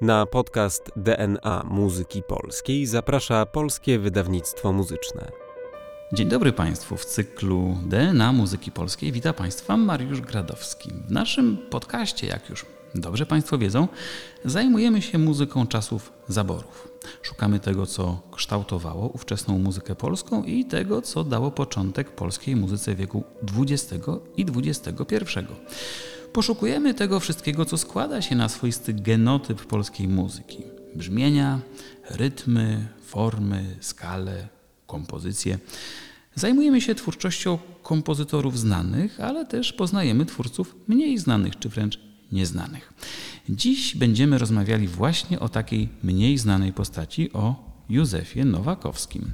Na podcast DNA Muzyki Polskiej zaprasza Polskie Wydawnictwo Muzyczne. Dzień dobry Państwu. W cyklu DNA Muzyki Polskiej wita Państwa Mariusz Gradowski. W naszym podcaście, jak już dobrze Państwo wiedzą, zajmujemy się muzyką czasów zaborów. Szukamy tego, co kształtowało ówczesną muzykę polską i tego, co dało początek polskiej muzyce wieku XX i XXI. Poszukujemy tego wszystkiego, co składa się na swoisty genotyp polskiej muzyki. Brzmienia, rytmy, formy, skale, kompozycje. Zajmujemy się twórczością kompozytorów znanych, ale też poznajemy twórców mniej znanych, czy wręcz nieznanych. Dziś będziemy rozmawiali właśnie o takiej mniej znanej postaci, o Józefie Nowakowskim.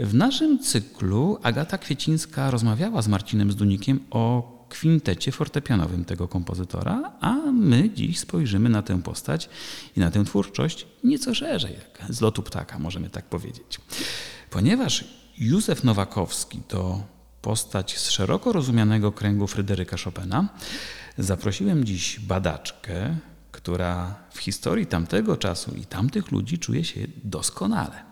W naszym cyklu Agata Kwiecińska rozmawiała z Marcinem Zdunikiem o kwintecie fortepianowym tego kompozytora, a my dziś spojrzymy na tę postać i na tę twórczość nieco szerzej, jak z lotu ptaka, możemy tak powiedzieć. Ponieważ Józef Nowakowski to postać z szeroko rozumianego kręgu Fryderyka Chopina, zaprosiłem dziś badaczkę, która w historii tamtego czasu i tamtych ludzi czuje się doskonale.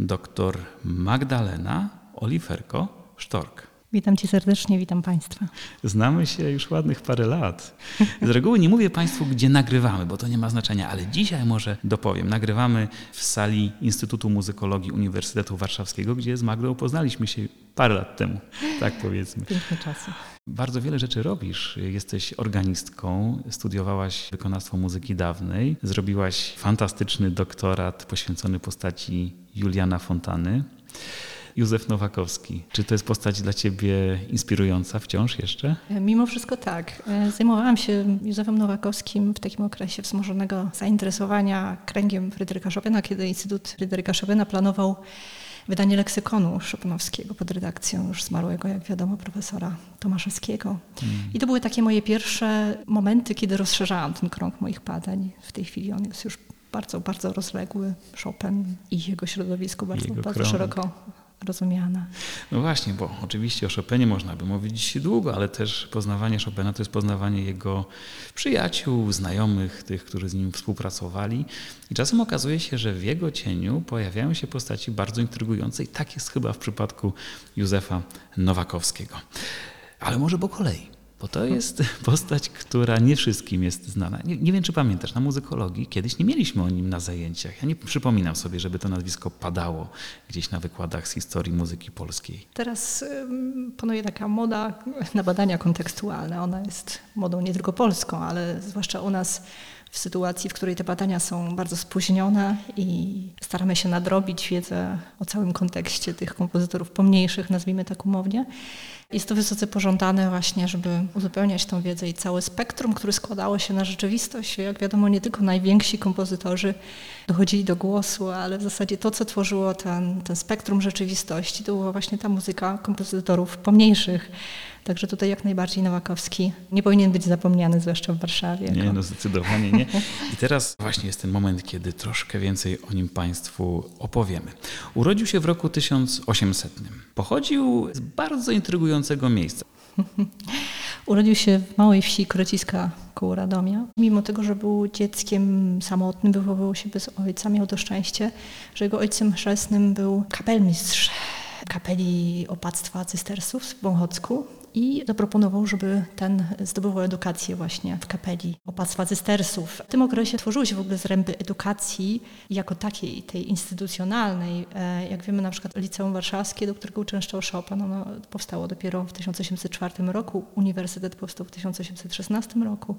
Doktor Magdalena Oliferko Sztork. Witam Cię serdecznie, witam Państwa. Znamy się już ładnych parę lat. Z reguły nie mówię Państwu, gdzie nagrywamy, bo to nie ma znaczenia, ale dzisiaj może dopowiem. Nagrywamy w sali Instytutu Muzykologii Uniwersytetu Warszawskiego, gdzie z Magdą poznaliśmy się parę lat temu, tak powiedzmy. Piękne czasy. Bardzo wiele rzeczy robisz. Jesteś organistką, studiowałaś wykonawstwo muzyki dawnej, zrobiłaś fantastyczny doktorat poświęcony postaci Juliana Fontany. Józef Nowakowski. Czy to jest postać dla Ciebie inspirująca wciąż jeszcze? Mimo wszystko tak. Zajmowałam się Józefem Nowakowskim w takim okresie wzmożonego zainteresowania kręgiem Fryderyka Chopina, kiedy Instytut Fryderyka Chopina planował wydanie leksykonu Chopinowskiego pod redakcją już zmarłego, jak wiadomo, profesora Tomaszewskiego. Hmm. I to były takie moje pierwsze momenty, kiedy rozszerzałam ten krąg moich badań. W tej chwili on jest już bardzo, bardzo rozległy. Chopin i jego środowisko bardzo, jego bardzo szeroko rozumiana. No właśnie, bo oczywiście o Chopinie można by mówić długo, ale też poznawanie Chopina to jest poznawanie jego przyjaciół, znajomych, tych, którzy z nim współpracowali. I czasem okazuje się, że w jego cieniu pojawiają się postaci bardzo intrygujące i tak jest chyba w przypadku Józefa Nowakowskiego. Ale może po kolei. Bo to jest postać, która nie wszystkim jest znana. Nie, nie, wiem, czy pamiętasz, na muzykologii kiedyś nie mieliśmy o nim na zajęciach. Ja nie przypominam sobie, żeby to nazwisko padało gdzieś na wykładach z historii muzyki polskiej. Teraz panuje taka moda na badania kontekstualne. Ona jest modą nie tylko polską, ale zwłaszcza u nas w sytuacji, w której te badania są bardzo spóźnione i staramy się nadrobić wiedzę o całym kontekście tych kompozytorów pomniejszych, nazwijmy tak umownie. Jest to wysoce pożądane właśnie, żeby uzupełniać tą wiedzę i całe spektrum, które składało się na rzeczywistość. Jak wiadomo, nie tylko najwięksi kompozytorzy dochodzili do głosu, ale w zasadzie to, co tworzyło ten, ten spektrum rzeczywistości, to była właśnie ta muzyka kompozytorów pomniejszych. Także tutaj jak najbardziej Nowakowski nie powinien być zapomniany, zwłaszcza w Warszawie. Nie, no zdecydowanie nie. I teraz właśnie jest ten moment, kiedy troszkę więcej o nim Państwu opowiemy. Urodził się w roku 1800. Pochodził z bardzo intrygującego miejsca. Urodził się w małej wsi Krociska koło Radomia. Mimo tego, że był dzieckiem samotnym, wychowywał się bez ojca, miał to szczęście, że jego ojcem chrzestnym był kapelmistrz kapeli opactwa cystersów w Wąchocku i zaproponował, żeby ten zdobywał edukację właśnie w kapeli opactwa cystersów. W tym okresie tworzyły się w ogóle zręby edukacji jako takiej, tej instytucjonalnej. E, jak wiemy na przykład Liceum Warszawskie, do którego uczęszczał Chopin, ono powstało dopiero w 1804 roku, Uniwersytet powstał w 1816 roku.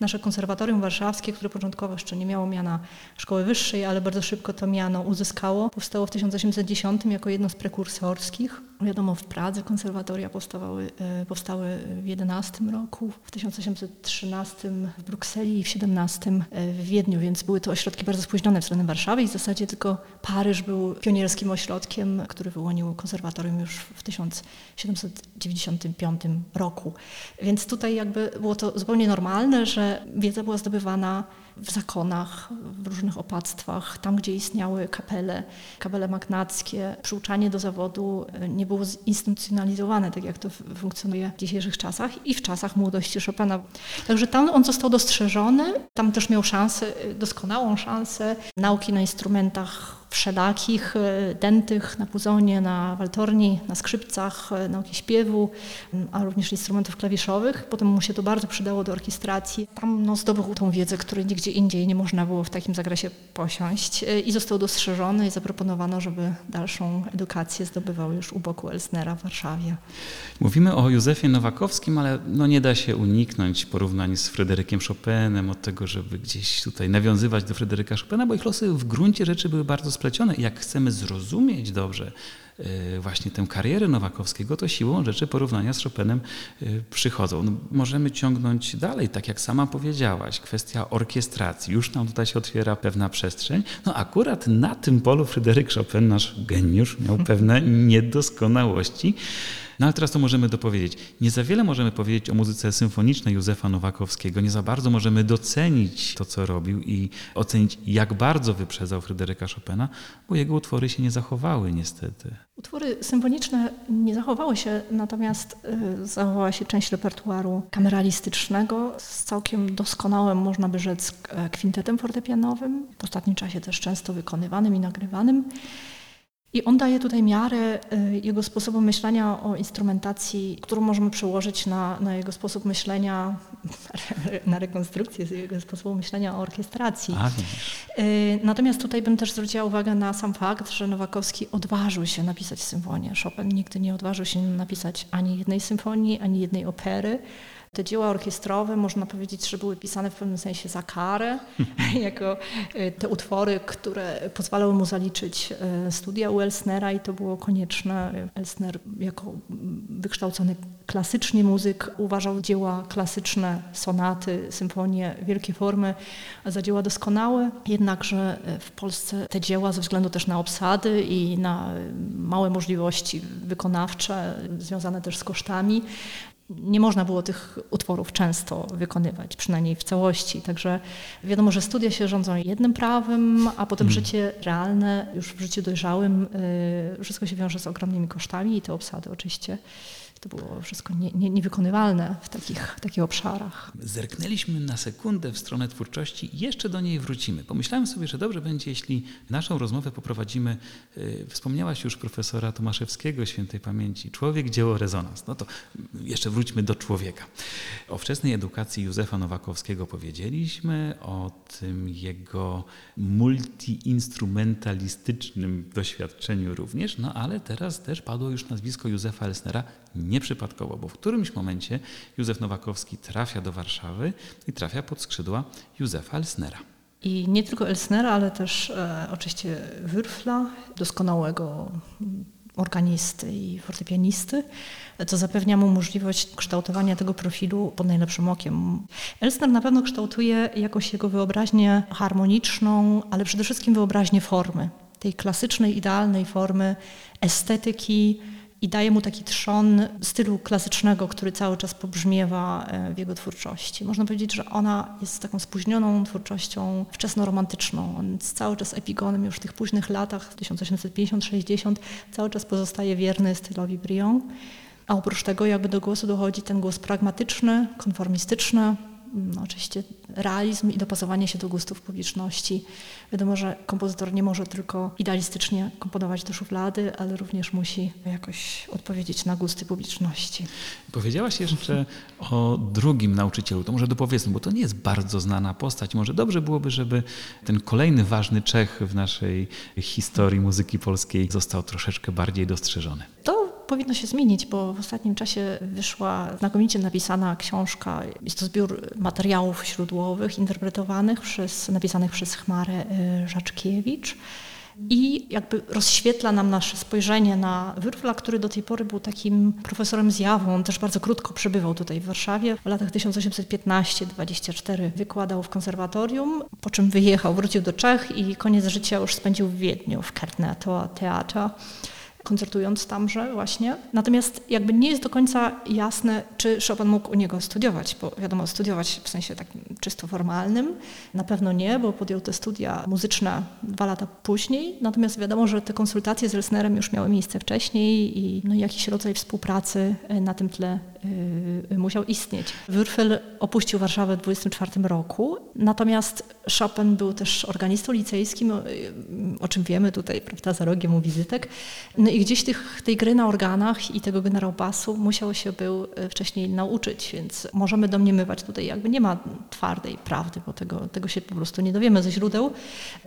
Nasze konserwatorium warszawskie, które początkowo jeszcze nie miało miana szkoły wyższej, ale bardzo szybko to miano uzyskało, powstało w 1810 jako jedno z prekursorskich. Wiadomo, w Pradze konserwatoria powstawały, e, powstały w 11 roku, w 1813 w Brukseli i w 17 e, w Wiedniu, więc były to ośrodki bardzo spóźnione względem Warszawy i w zasadzie tylko Paryż był pionierskim ośrodkiem, który wyłonił konserwatorium już w 1795 roku. Więc tutaj jakby było to zupełnie normalne, że wiedza była zdobywana w zakonach, w różnych opactwach, tam gdzie istniały kapele, kapele magnackie. Przyuczanie do zawodu nie było zinstytucjonalizowane, tak jak to funkcjonuje w dzisiejszych czasach i w czasach młodości Chopina. Także tam on został dostrzeżony, tam też miał szansę, doskonałą szansę nauki na instrumentach wszelakich, e, dętych na puzonie, na waltorni, na skrzypcach, e, nauki śpiewu, a również instrumentów klawiszowych. Potem mu się to bardzo przydało do orkiestracji. Tam no, zdobył tą wiedzę, której nigdzie indziej nie można było w takim zakresie posiąść e, i został dostrzeżony i zaproponowano, żeby dalszą edukację zdobywał już u boku Elsnera w Warszawie. Mówimy o Józefie Nowakowskim, ale no nie da się uniknąć porównań z Fryderykiem Chopinem, od tego, żeby gdzieś tutaj nawiązywać do Fryderyka Chopina, bo ich losy w gruncie rzeczy były bardzo splecione. Jak chcemy zrozumieć dobrze właśnie tę karierę Nowakowskiego, to siłą rzeczy porównania z Chopinem e, przychodzą. No, możemy ciągnąć dalej, tak jak sama powiedziałaś, kwestia orkiestracji. Już nam tutaj się otwiera pewna przestrzeń. No akurat na tym polu Fryderyk Chopin, nasz geniusz, miał pewne niedoskonałości. No ale teraz to możemy dopowiedzieć. Nie za wiele możemy powiedzieć o muzyce symfonicznej Józefa Nowakowskiego. Nie za bardzo możemy docenić to, co robił i ocenić, jak bardzo wyprzedzał Fryderyka Chopina, bo jego utwory się nie zachowały niestety. Utwory symfoniczne nie zachowały się, natomiast y, zachowała się część repertuaru kameralistycznego z całkiem doskonałym, można by rzec, kwintetem fortepianowym, w ostatnim czasie też często wykonywanym i nagrywanym. I on daje tutaj miarę y, jego sposobu myślenia o instrumentacji, którą możemy przełożyć na, na jego sposób myślenia, na rekonstrukcję jego sposobu myślenia o orkiestracji. A, y, Natomiast tutaj bym też zwróciła uwagę na sam fakt, że Nowakowski odważył się napisać symfonię. Chopin nigdy nie odważył się napisać ani jednej symfonii, ani jednej opery. Te dzieła orkiestrowe można powiedzieć, że były pisane w pewnym sensie za karę, jako e, te utwory, które pozwalały mu zaliczyć e, studia u Elsnera i to było konieczne. Elsner jako wykształcony klasycznie muzyk uważał dzieła klasyczne, sonaty, symfonie, wielkie formy za dzieła doskonałe, jednakże e, w Polsce te dzieła ze względu też na obsady i na małe możliwości wykonawcze, związane też z kosztami, nie można było tych utworów często wykonywać, przynajmniej w całości. Także wiadomo, że studia się rządzą jednym prawem, a potem hmm. życie realne, już w życiu dojrzałym, y, wszystko się wiąże z ogromnymi kosztami i te obsady oczywiście to było wszystko nie, nie, niewykonywalne w takich, w takich obszarach. Zerknęliśmy na sekundę w stronę twórczości i jeszcze do niej wrócimy. Pomyślałem sobie, że dobrze będzie, jeśli naszą rozmowę poprowadzimy. Yy, wspomniałaś już profesora Tomaszewskiego świętej pamięci. Człowiek, dzieło, rezonans. No to jeszcze wróćmy do człowieka. O wczesnej edukacji Józefa Nowakowskiego powiedzieliśmy, o tym jego multiinstrumentalistycznym doświadczeniu również, no ale teraz też padło już nazwisko Józefa Elsnera nieprzypadkowo, bo w którymś momencie Józef Nowakowski trafia do Warszawy i trafia pod skrzydła Józefa Elsnera. I nie tylko Elsnera, ale też e, oczywiście Wyrfla, doskonałego organisty i fortepianisty, co zapewnia mu możliwość kształtowania tego profilu pod najlepszym okiem. Elsner na pewno kształtuje jakoś jego wyobraźnię harmoniczną, ale przede wszystkim wyobraźnię formy, tej klasycznej, idealnej formy estetyki, i daje mu taki trzon stylu klasycznego, który cały czas pobrzmiewa e, w jego twórczości. Można powiedzieć, że ona jest taką spóźnioną twórczością wczesnoromantyczną. On jest cały czas epigonem już w tych późnych latach, 1850-60, cały czas pozostaje wierny stylowi Brion. A oprócz tego jakby do głosu dochodzi ten głos pragmatyczny, konformistyczny, no, oczywiście realizm i dopasowanie się do gustów publiczności. Wiadomo, że kompozytor nie może tylko idealistycznie komponować do szuflady, ale również musi jakoś odpowiedzieć na gusty publiczności. Powiedziałaś jeszcze o drugim nauczycielu, to może dopowiedzmy, bo to nie jest bardzo znana postać. Może dobrze byłoby, żeby ten kolejny ważny Czech w naszej historii muzyki polskiej został troszeczkę bardziej dostrzeżony. To powinno się zmienić, bo w ostatnim czasie wyszła znakomicie napisana książka. Jest to zbiór materiałów źródłowych interpretowanych przez, napisanych przez Chmarę y, Rzaczkiewicz i jakby rozświetla nam nasze spojrzenie na Wyrfla, który do tej pory był takim profesorem zjawą. On też bardzo krótko przebywał tutaj w Warszawie. W latach 1815-24 wykładał w konserwatorium, po czym wyjechał, wrócił do Czech i koniec życia już spędził w Wiedniu, w Kartneto Teatra. Koncertując tamże właśnie. Natomiast jakby nie jest do końca jasne, czy Chopin mógł u niego studiować, bo wiadomo, studiować w sensie takim czysto formalnym. Na pewno nie, bo podjął te studia muzyczne dwa lata później. Natomiast wiadomo, że te konsultacje z Elsnerem już miały miejsce wcześniej i no, jakiś rodzaj współpracy na tym tle musiał istnieć. Würfel opuścił Warszawę w 24 roku, natomiast Chopin był też organistą licejskim, o, o czym wiemy tutaj, prawda, za rogiem u wizytek. No i gdzieś tych, tej gry na organach i tego generał basu musiał się był wcześniej nauczyć, więc możemy domniemywać tutaj, jakby nie ma twardej prawdy, bo tego, tego się po prostu nie dowiemy ze źródeł.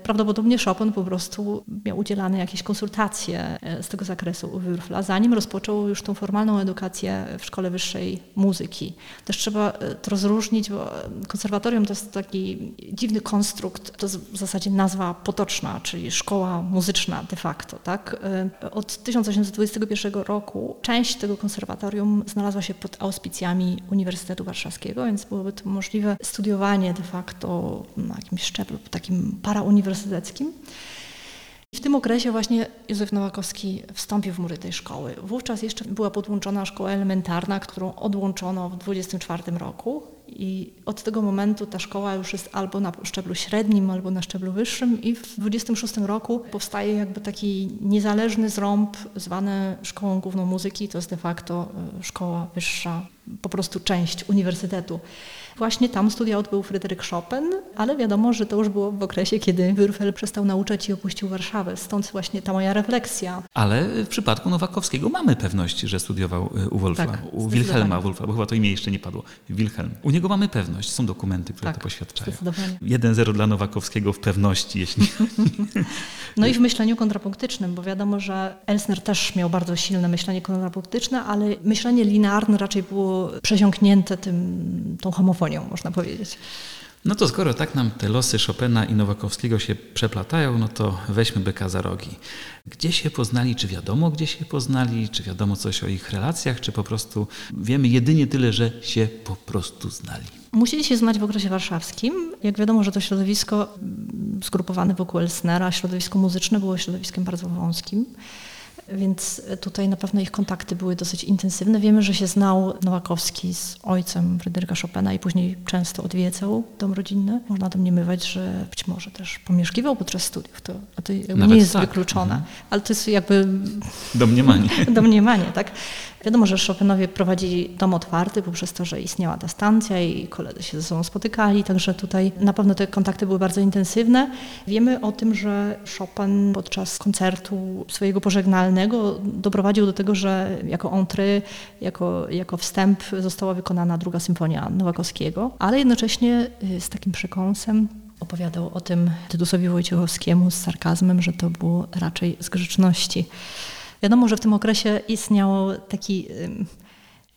Prawdopodobnie Chopin po prostu miał udzielane jakieś konsultacje z tego zakresu u Würfla, zanim rozpoczął już tą formalną edukację w szkole wyższej muzyki. Też trzeba to rozróżnić, bo konserwatorium to jest taki dziwny konstrukt, to w zasadzie nazwa potoczna, czyli szkoła muzyczna de facto. Tak? Od 1821 roku część tego konserwatorium znalazła się pod auspicjami Uniwersytetu Warszawskiego, więc byłoby to możliwe studiowanie de facto na jakimś szczeblu takim parauniwersyteckim. W tym okresie właśnie Józef Nowakowski wstąpił w mury tej szkoły. Wówczas jeszcze była podłączona szkoła elementarna, którą odłączono w 24 roku i od tego momentu ta szkoła już jest albo na szczeblu średnim, albo na szczeblu wyższym i w 26 roku powstaje jakby taki niezależny zrąb zwany Szkołą Główną Muzyki, to jest de facto szkoła wyższa, po prostu część uniwersytetu. Właśnie tam studia odbył Fryderyk Chopin, ale wiadomo, że to już było w okresie, kiedy Würfel przestał nauczać i opuścił Warszawę. Stąd właśnie ta moja refleksja. Ale w przypadku Nowakowskiego mamy pewność, że studiował u Wolfa, Tak, u Wilhelma Wolfa, bo chyba to imię jeszcze nie padło. Wilhelm. U niego mamy pewność, są dokumenty, które Tak, to poświadczają. zdecydowanie. 1-0 dla Nowakowskiego w pewności, jeśli No i w myśleniu kontrapunktycznym, bo wiadomo, że Elsner też miał bardzo silne myślenie kontrapunktyczne, ale myślenie linearne raczej było przesiąknięte tym, tą homofonią, można powiedzieć. No to skoro tak nam te losy Chopina i Nowakowskiego się przeplatają, no to weźmy byka za rogi. Gdzie się poznali? Czy wiadomo, gdzie się poznali? Czy wiadomo coś o ich relacjach? Czy po prostu wiemy jedynie tyle, że się po prostu znali? Musieli się znać w okresie warszawskim. Jak wiadomo, że to środowisko mm, zgrupowane wokół Elsnera, środowisko muzyczne było środowiskiem bardzo wąskim. Więc tutaj na pewno ich kontakty były dosyć intensywne. Wiemy, że się znał Nowakowski z ojcem Fryderyka Chopina i później często odwiedzał dom rodzinny. Można domniemywać, że być może też pomieszkiwał podczas studiów. To, to nie jest tak. wykluczone. Mhm. Ale to jest jakby Domniemanie. domniemanie, tak? Wiadomo, że Chopinowie prowadzili dom otwarty poprzez to, że istniała ta stacja i koledzy się ze sobą spotykali, także tutaj na pewno te kontakty były bardzo intensywne. Wiemy o tym, że Chopin podczas koncertu swojego pożegnalnego doprowadził do tego, że jako entry, jako, jako wstęp została wykonana druga symfonia Nowakowskiego, ale jednocześnie y, z takim przekąsem opowiadał o tym Tytusowi Wojciechowskiemu z sarkazmem, że to było raczej z grzeczności. Wiadomo, że w tym okresie istniał taki.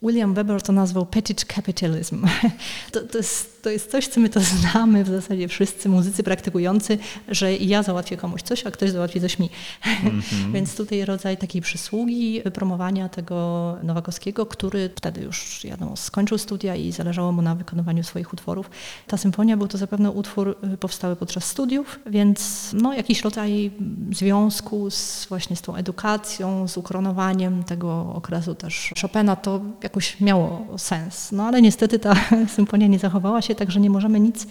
William Weber to nazwał petty capitalism. To, to, jest, to jest coś, co my to znamy w zasadzie wszyscy muzycy praktykujący, że ja załatwię komuś coś, a ktoś załatwi coś mi. Więc tutaj rodzaj takiej przysługi, promowania tego Nowakowskiego, który wtedy już wiadomo, skończył studia i zależało mu na wykonywaniu swoich utworów. Ta symfonia był to zapewne utwór y, powstały podczas studiów, więc no, jakiś rodzaj związku z, właśnie z tą edukacją, z ukoronowaniem tego okresu też Chopina, to jakoś miało sens. No ale niestety ta symfonia nie zachowała się, także nie możemy nic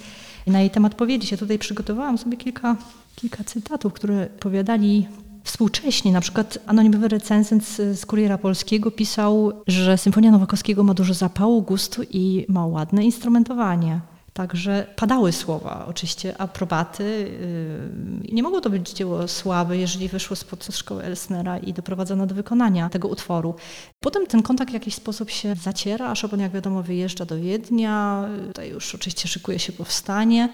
na jej temat powiedzieć. Ja tutaj przygotowałam sobie kilka, kilka cytatów, które powiadali współcześnie. Na przykład anonimowy recenzent z, Kuriera Polskiego pisał, że Symfonia Nowakowskiego ma dużo zapału, gustu i ma ładne instrumentowanie. Także padały słowa, oczywiście aprobaty. Yy, Nie mogło to być dzieło słabe, jeżeli wyszło spod szkoły Elsnera i doprowadzono do wykonania tego utworu. Potem ten kontakt w jakiś sposób się zaciera, a Chopin, jak wiadomo, wyjeżdża do Wiednia. Tutaj już oczywiście szykuje się powstanie.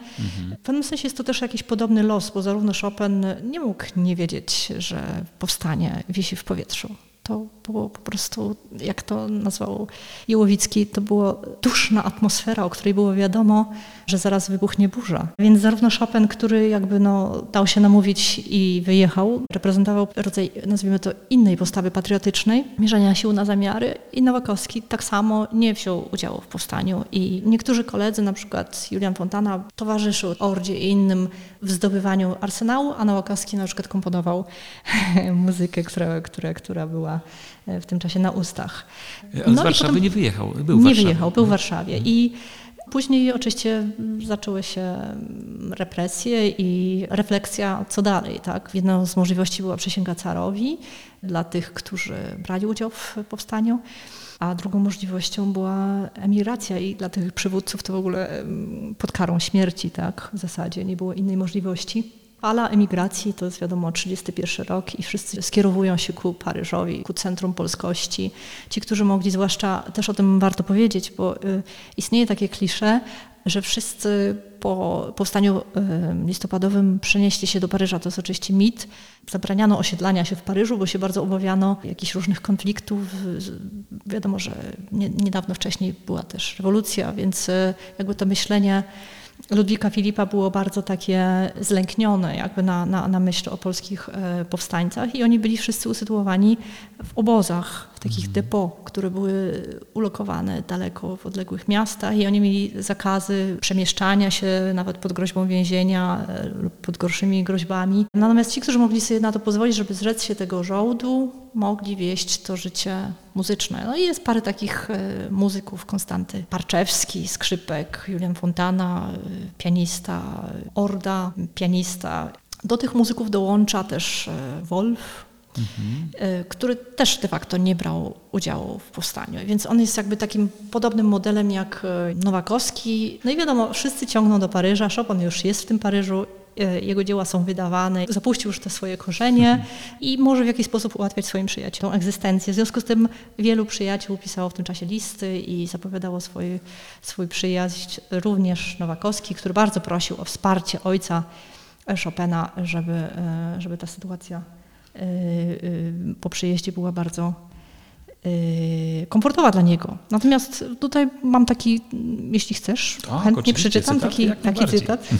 W pewnym sensie jest to też jakiś podobny los, bo zarówno Chopin nie mógł nie wiedzieć, że powstanie wisi w powietrzu. To było po prostu, jak to nazwał Jełowicki, to była duszna atmosfera, o której było wiadomo, że zaraz wybuchnie burza. Więc zarówno Chopin, który jakby no, dał się namówić i wyjechał, reprezentował rodzaj, nazwijmy to, innej postawy patriotycznej, mierzenia sił na zamiary i Nowakowski tak samo nie wziął udziału w powstaniu i niektórzy koledzy, na przykład Julian Fontana, towarzyszył Ordzie i innym w zdobywaniu arsenału, a Nowakowski na przykład komponował muzykę, która, która, która była w tym czasie na ustach. Ale no z Warszawy potem... nie wyjechał, był w Nie Warszawie. wyjechał, był w Warszawie i Później oczywiście zaczęły się represje i refleksja, co dalej. Tak? Jedną z możliwości była przysięga carowi dla tych, którzy brali udział w powstaniu, a drugą możliwością była emigracja i dla tych przywódców to w ogóle pod karą śmierci, tak? w zasadzie nie było innej możliwości. Fala emigracji to jest wiadomo 31 rok i wszyscy skierowują się ku Paryżowi, ku centrum polskości. Ci, którzy mogli, zwłaszcza też o tym warto powiedzieć, bo y, istnieje takie klisze, że wszyscy po powstaniu y, listopadowym przenieśli się do Paryża. To jest oczywiście mit. Zabraniano osiedlania się w Paryżu, bo się bardzo obawiano jakichś różnych konfliktów. Wiadomo, że nie, niedawno wcześniej była też rewolucja, więc y, jakby to myślenie Ludwika Filipa było bardzo takie zlęknione jakby na, na, na myśl o polskich e, powstańcach i oni byli wszyscy usytuowani w obozach, w takich mhm. depo, które były ulokowane daleko w odległych miastach i oni mieli zakazy przemieszczania się nawet pod groźbą więzienia e, lub pod gorszymi groźbami. Natomiast ci, którzy mogli sobie na to pozwolić, żeby zrzec się tego żołdu, mogli wieść to życie muzyczne. No i jest parę takich e, muzyków Konstanty. Parczewski, skrzypek, Julian Fontana, e, pianista, Orda, pianista. Do tych muzyków dołącza też Wolf, Mhm. który też de facto nie brał udziału w powstaniu. Więc on jest jakby takim podobnym modelem jak Nowakowski. No i wiadomo, wszyscy ciągną do Paryża, Chopin już jest w tym Paryżu, jego dzieła są wydawane, zapuścił już te swoje korzenie mhm. i może w jakiś sposób ułatwiać swoim przyjaciołom egzystencję. W związku z tym wielu przyjaciół pisało w tym czasie listy i zapowiadało swój, swój przyjaźń. Również Nowakowski, który bardzo prosił o wsparcie ojca Chopina, żeby, żeby ta sytuacja Y, y, po przyjeździe była bardzo y, komfortowa dla niego. Natomiast tutaj mam taki, jeśli chcesz, tak, chętnie przeczytam cytat, taki, taki cytat.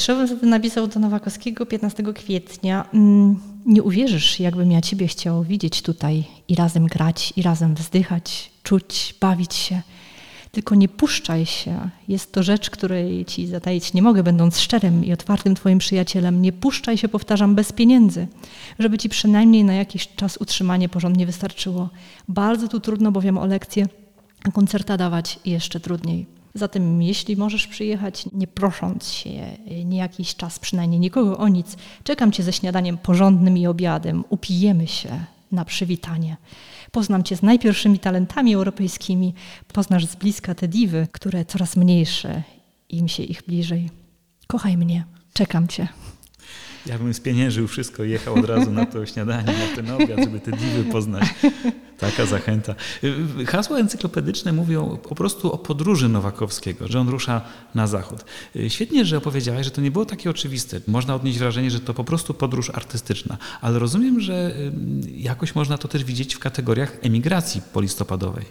Szowem napisał do Nowakowskiego 15 kwietnia. Mm, nie uwierzysz, jakbym ja ciebie chciał widzieć tutaj i razem grać, i razem wzdychać, czuć, bawić się. Tylko nie puszczaj się. Jest to rzecz, której ci zataić nie mogę, będąc szczerym i otwartym twoim przyjacielem. Nie puszczaj się, powtarzam, bez pieniędzy, żeby ci przynajmniej na jakiś czas utrzymanie porządnie wystarczyło. Bardzo tu trudno bowiem o lekcje, a koncerta dawać jeszcze trudniej. Zatem jeśli możesz przyjechać, nie prosząc się nie jakiś czas, przynajmniej nikogo o nic, czekam cię ze śniadaniem porządnym i obiadem, upijemy się na przywitanie. Poznam Cię z najpierwszymi talentami europejskimi, poznasz z bliska te diwy, które coraz mniejsze, im się ich bliżej. Kochaj mnie, czekam Cię. Ja bym spieniężył wszystko i jechał od razu na to śniadanie, na ten obiad, żeby te diwy poznać. Taka zachęta. Hasła encyklopedyczne mówią po prostu o podróży Nowakowskiego, że on rusza na zachód. Świetnie, że opowiedziałaś, że to nie było takie oczywiste. Można odnieść wrażenie, że to po prostu podróż artystyczna, ale rozumiem, że jakoś można to też widzieć w kategoriach emigracji polistopadowej.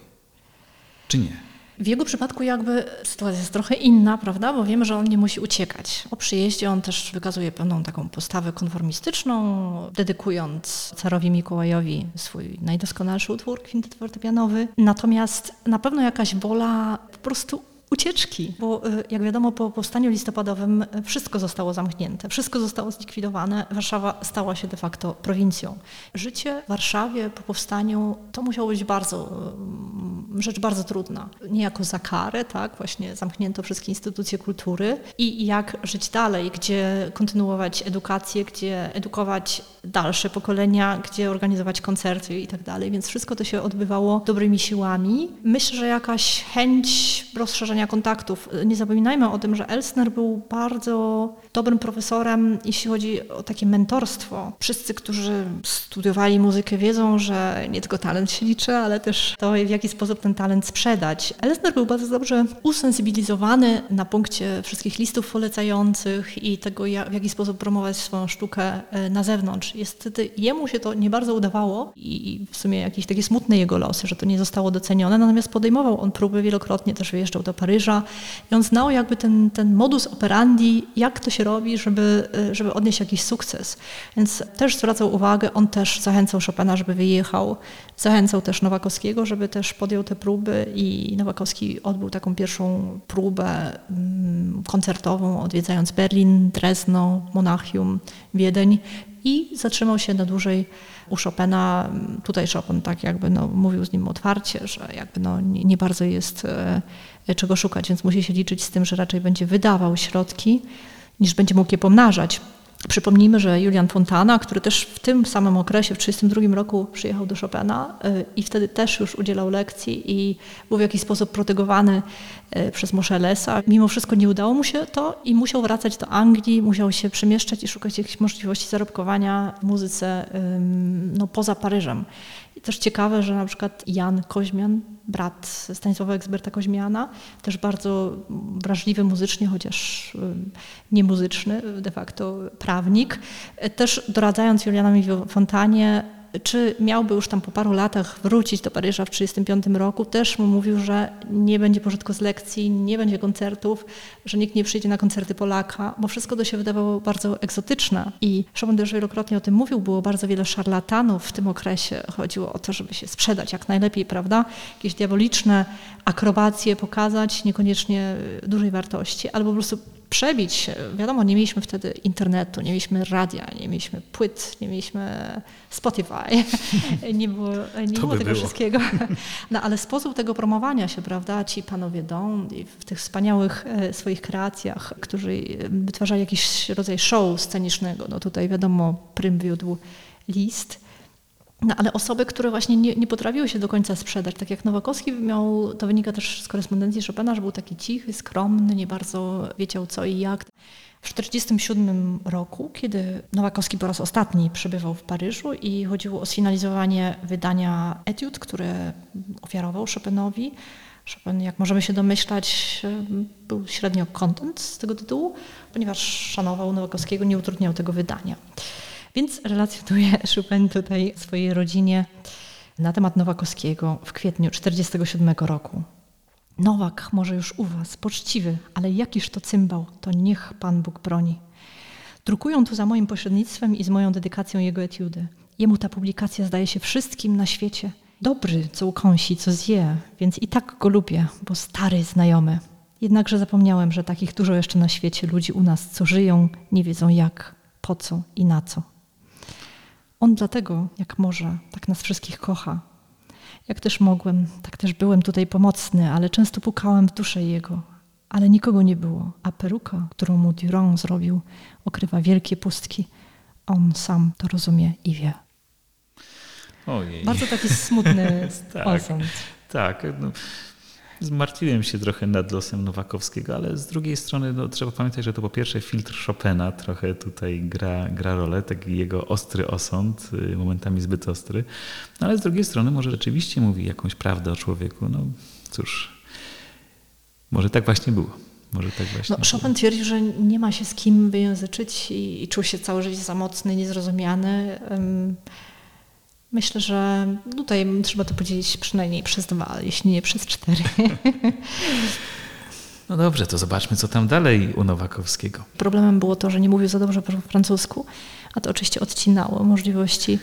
Czy nie? W jego przypadku jakby sytuacja jest trochę inna, prawda, bo wiemy, że on nie musi uciekać. Po przyjeździe on też wykazuje pewną taką postawę konformistyczną, dedykując carowi Mikołajowi swój najdoskonalszy utwór, kwintet fortepianowy. Natomiast na pewno jakaś wola po prostu ucieczki, bo y, jak wiadomo po powstaniu listopadowym wszystko zostało zamknięte, wszystko zostało zlikwidowane, Warszawa stała się de facto prowincją. Życie w Warszawie po powstaniu to musiało być bardzo, y, rzecz bardzo trudna. Niejako za karę, tak, właśnie zamknięto wszystkie instytucje kultury i jak żyć dalej, gdzie kontynuować edukację, gdzie edukować dalsze pokolenia, gdzie organizować koncerty i tak dalej, więc wszystko to się odbywało dobrymi siłami. Myślę, że jakaś chęć rozszerzenia nawiązywania kontaktów. Nie zapominajmy o tym, że Elsner był bardzo dobrym profesorem, jeśli chodzi o takie mentorstwo. Wszyscy, którzy studiowali muzykę, wiedzą, że nie tylko talent się liczy, ale też to, w jaki sposób ten talent sprzedać. Elsner był bardzo dobrze usensybilizowany na punkcie wszystkich listów polecających i tego, w jaki sposób promować swoją sztukę e, na zewnątrz. Niestety jemu się to nie bardzo udawało i w sumie jakieś takie smutne jego losy, że to nie zostało docenione, natomiast podejmował on próby wielokrotnie, też wyjeżdżał do Paryża i on znał jakby ten, ten modus operandi, jak to się robi, żeby, e, żeby odnieść jakiś sukces. Więc też zwracał uwagę, on też zachęcał Chopina, żeby wyjechał, zachęcał też Nowakowskiego, żeby też podjął te próby i Nowakowski odbył taką pierwszą próbę mm, koncertową, odwiedzając Berlin, Drezno, Monachium, Wiedeń i zatrzymał się na dłużej u Chopina. Tutaj Chopin tak jakby no, mówił z nim otwarcie, że jakby no, nie, nie bardzo jest e, czego szukać, więc musi się liczyć z tym, że raczej będzie wydawał środki, niż będzie mógł je pomnażać. Przypomnijmy, że Julian Fontana, który też w tym samym okresie, w 1932 roku przyjechał do Chopina y, i wtedy też już udzielał lekcji i był w jakiś sposób protegowany przez Moszelesa. Mimo wszystko nie udało mu się to i musiał wracać do Anglii, musiał się przemieszczać i szukać jakichś możliwości zarobkowania w muzyce no, poza Paryżem. I też ciekawe, że na przykład Jan Koźmian, brat Stanisława Eksberta Koźmiana, też bardzo wrażliwy muzycznie, chociaż nie muzyczny, de facto prawnik, też doradzając Julianowi Fontanie, czy miałby już tam po paru latach wrócić do Paryża w 1935 roku, też mu mówił, że nie będzie pożytku z lekcji, nie będzie koncertów, że nikt nie przyjdzie na koncerty Polaka, bo wszystko to się wydawało bardzo egzotyczne. I Chopin też wielokrotnie o tym mówił, było bardzo wiele szarlatanów w tym okresie. Chodziło o to, żeby się sprzedać jak najlepiej, prawda? Jakieś diaboliczne akrobacje pokazać, niekoniecznie dużej wartości, albo po prostu przebić się. Wiadomo, nie mieliśmy wtedy internetu, nie mieliśmy radia, nie mieliśmy płyt, nie mieliśmy Spotify, nie było, nie było tego było. wszystkiego. No ale sposób tego promowania się, prawda, ci panowie Don w tych wspaniałych e, swoich kreacjach, którzy wytwarzali jakiś rodzaj show scenicznego, no tutaj wiadomo, prym wiódł list, no, ale osoby, które właśnie nie, nie, potrafiły się do końca sprzedać, tak jak Nowakowski miał, to wynika też z korespondencji Chopina, że był taki cichy, skromny, nie bardzo wiedział co i jak. W 1947 roku, kiedy Nowakowski po raz ostatni przybywał w Paryżu i chodziło o sfinalizowanie wydania etiud, które ofiarował Chopinowi, Chopin, jak możemy się domyślać, był średnio kontent z tego tytułu, ponieważ szanował Nowakowskiego, nie utrudniał tego wydania. Więc relacjonuje Chopin tutaj swojej rodzinie na temat Nowakowskiego w kwietniu 1947 roku. Nowak może już u was, poczciwy, ale jakiż to cymbał, to niech Pan Bóg broni. Drukują tu za moim pośrednictwem i z moją dedykacją jego etiudy. Jemu ta publikacja zdaje się wszystkim na świecie. Dobry, co ukąsi, co zje, więc i tak go lubię, bo stary, znajomy. Jednakże zapomniałem, że takich dużo jeszcze na świecie ludzi u nas, co żyją, nie wiedzą jak, po co i na co. On dlatego, jak może, tak nas wszystkich kocha. Jak też mogłem, tak też byłem tutaj pomocny, ale często pukałem w duszę jego. Ale nikogo nie było, a peruka, którą mu Durand zrobił, okrywa wielkie pustki. On sam to rozumie i wie. Ojej. Bardzo taki smutny tak, osąd. Tak. No, Zmartwiłem się trochę nad losem Nowakowskiego, ale z drugiej strony no, trzeba pamiętać, że to po pierwsze filtr Chopina trochę tutaj gra, gra rolę, taki jego ostry osąd, y, momentami zbyt ostry, no, ale z drugiej strony może rzeczywiście mówi jakąś prawdę o człowieku. No cóż, może tak właśnie było. Może tak właśnie no, Chopin twierdził, że nie ma się z kim wyjęzyczyć i, i czuł się całe życie samotny, niezrozumiany. Um, Myślę, że tutaj trzeba to podzielić przynajmniej przez dwa, jeśli nie przez cztery. No dobrze, to zobaczmy, co tam dalej u Nowakowskiego. Problemem było to, że nie mówił za dobrze po francusku, a to oczywiście odcinało możliwości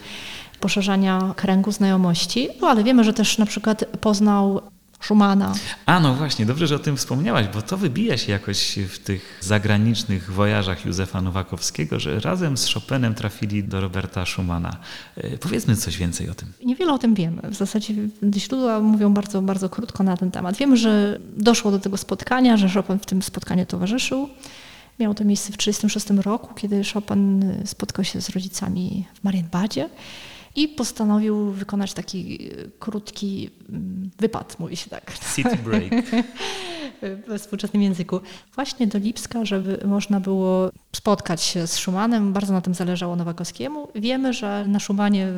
poszerzania kręgu znajomości, no, ale wiemy, że też na przykład poznał Schumana. A no właśnie, dobrze, że o tym wspomniałaś, bo to wybija się jakoś w tych zagranicznych wojażach Józefa Nowakowskiego, że razem z Chopinem trafili do Roberta Schumana. E, powiedzmy coś więcej o tym. Niewiele o tym wiemy. W zasadzie źródła mówią bardzo, bardzo krótko na ten temat. Wiemy, że doszło do tego spotkania, że Chopin w tym spotkaniu towarzyszył. Miało to miejsce w 1936 roku, kiedy Chopin spotkał się z rodzicami w Marienbadzie. I postanowił wykonać taki krótki mm, wypad, mówi się tak. City break. we współczesnym języku. Właśnie do Lipska, żeby można było spotkać się z Schumannem. Bardzo na tym zależało Nowakowskiemu. Wiemy, że na Schumanie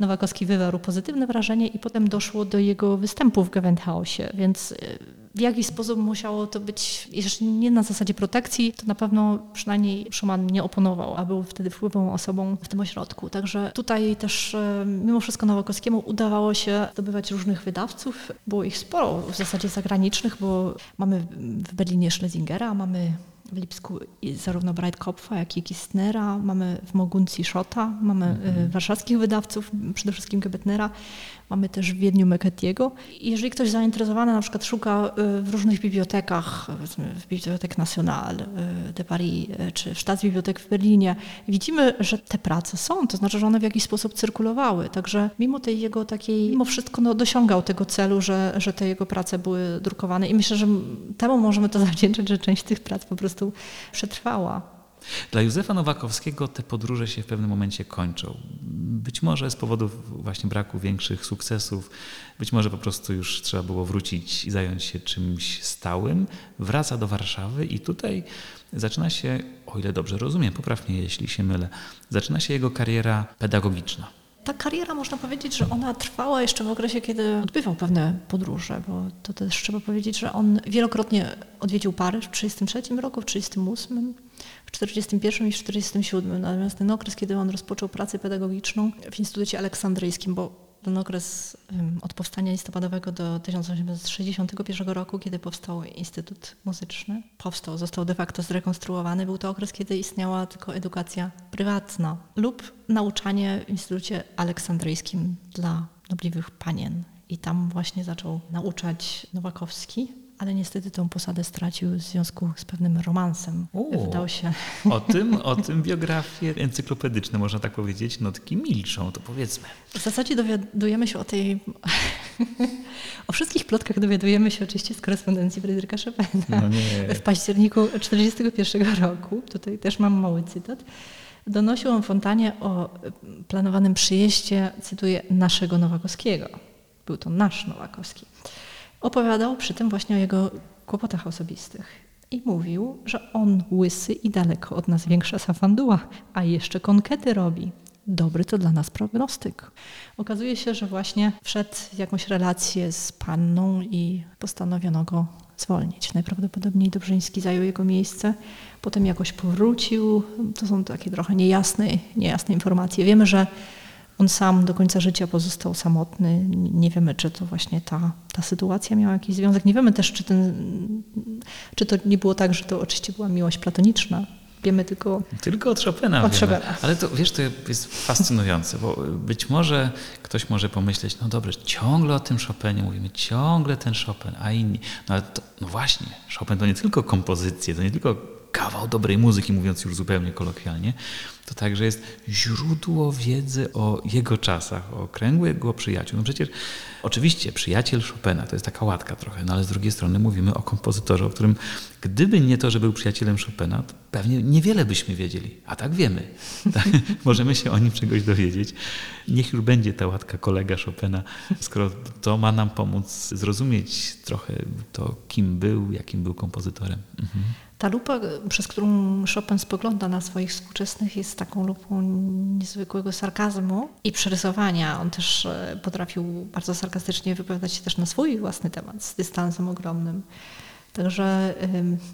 Nowakowski wywarł pozytywne wrażenie i potem doszło do jego występu w Gewandhausie, więc e, w jaki sposób musiało to być, jeżeli nie na zasadzie protekcji, to na pewno przynajmniej Schumann nie oponował, a był wtedy wpływową osobą w tym ośrodku. Także tutaj też e, mimo wszystko Nowakowskiemu udawało się zdobywać różnych wydawców. Było ich sporo w zasadzie zagranicznych, bo mamy w Berlinie Schlesingera, mamy w Lipsku zarówno Breitkopfa, jak i Kistnera, mamy w Moguncji Szota, mamy mhm. warszawskich wydawców, przede wszystkim Gebetnera, mamy też w Wiedniu Meketiego. Jeżeli ktoś zainteresowany na przykład szuka y, w różnych bibliotekach, w Bibliothèque Nationale y, de Paris, y, czy w Staatsbibliothek w Berlinie, widzimy, że te prace są, to znaczy, że one w jakiś sposób cyrkulowały. Także mimo tej jego takiej, mimo wszystko no, dosiągał tego celu, że, że te jego prace były drukowane i myślę, że temu możemy to zawdzięczać, że część tych prac po prostu przetrwała. Dla Józefa Nowakowskiego te podróże się w pewnym momencie kończą. Być może z powodów właśnie braku większych sukcesów, być może po prostu już trzeba było wrócić i zająć się czymś stałym. Wraca do Warszawy i tutaj zaczyna się, o ile dobrze rozumiem, poprawnie jeśli się mylę, zaczyna się jego kariera pedagogiczna. Ta kariera, można powiedzieć, że ona trwała jeszcze w okresie, kiedy odbywał pewne podróże, bo to też trzeba powiedzieć, że on wielokrotnie odwiedził Paryż w 1933 roku, w 1938, w 1941 i w 1947. Natomiast ten okres, kiedy on rozpoczął pracę pedagogiczną w Instytucie Aleksandryjskim, bo ten okres od powstania listopadowego do 1861 roku, kiedy powstał Instytut Muzyczny, powstał, został de facto zrekonstruowany, był to okres, kiedy istniała tylko edukacja prywatna lub nauczanie w Instytucie Aleksandryjskim dla nobliwych panien. I tam właśnie zaczął nauczać Nowakowski, ale niestety tą posadę stracił w związku z pewnym romansem. U, Wdał się. O tym, o tym biografie encyklopedyczne, można tak powiedzieć, notki milczą, to powiedzmy. W zasadzie dowiadujemy się o tej... o wszystkich plotkach dowiadujemy się oczywiście z korespondencji Fryderyka Chopina. No w październiku 1941 roku, tutaj też mam mały cytat, donosił on Fontanie o planowanym przyjeździe, cytuję, naszego Nowakowskiego. Był to nasz Nowakowski. Opowiadał przy tym właśnie o jego kłopotach osobistych. I mówił, że on łysy i daleko od nas większa safanduła, a jeszcze konkety robi. Dobry to dla nas prognostyk. Okazuje się, że właśnie wszedł jakąś relację z panną i postanowiono go zwolnić. Najprawdopodobniej Dobrzyński zajął jego miejsce, potem jakoś powrócił. To są takie trochę niejasne, niejasne informacje. Wiemy, że on sam do końca życia pozostał samotny. Nie wiemy, czy to właśnie ta, ta sytuacja miała jakiś związek. Nie wiemy też, czy, ten, czy to nie było tak, że to oczywiście była miłość platoniczna. Wiemy tylko. Tylko od Chopina. Od Chopina. Ale to wiesz, to jest fascynujące, bo być może ktoś może pomyśleć, no dobrze, ciągle o tym Chopinie mówimy, ciągle ten Chopin, a inni. No ale to, no właśnie, Chopin to nie tylko kompozycje, to nie tylko kawał dobrej muzyki, mówiąc już zupełnie kolokwialnie, to także jest źródło wiedzy o jego czasach, o kręgu jego przyjaciół. No przecież oczywiście przyjaciel Chopina to jest taka łatka trochę, no ale z drugiej strony mówimy o kompozytorze, o którym gdyby nie to, że był przyjacielem Chopina, to pewnie niewiele byśmy wiedzieli, a tak wiemy. Tak? Możemy się o nim czegoś dowiedzieć. Niech już będzie ta łatka kolega Chopina, skoro to ma nam pomóc zrozumieć trochę to, kim był, jakim był kompozytorem. Mhm. Ta lupa, przez którą Chopin spogląda na swoich współczesnych, jest taką lupą niezwykłego sarkazmu i przerysowania. On też e, potrafił bardzo sarkastycznie wypowiadać się też na swój własny temat, z dystansem ogromnym. Także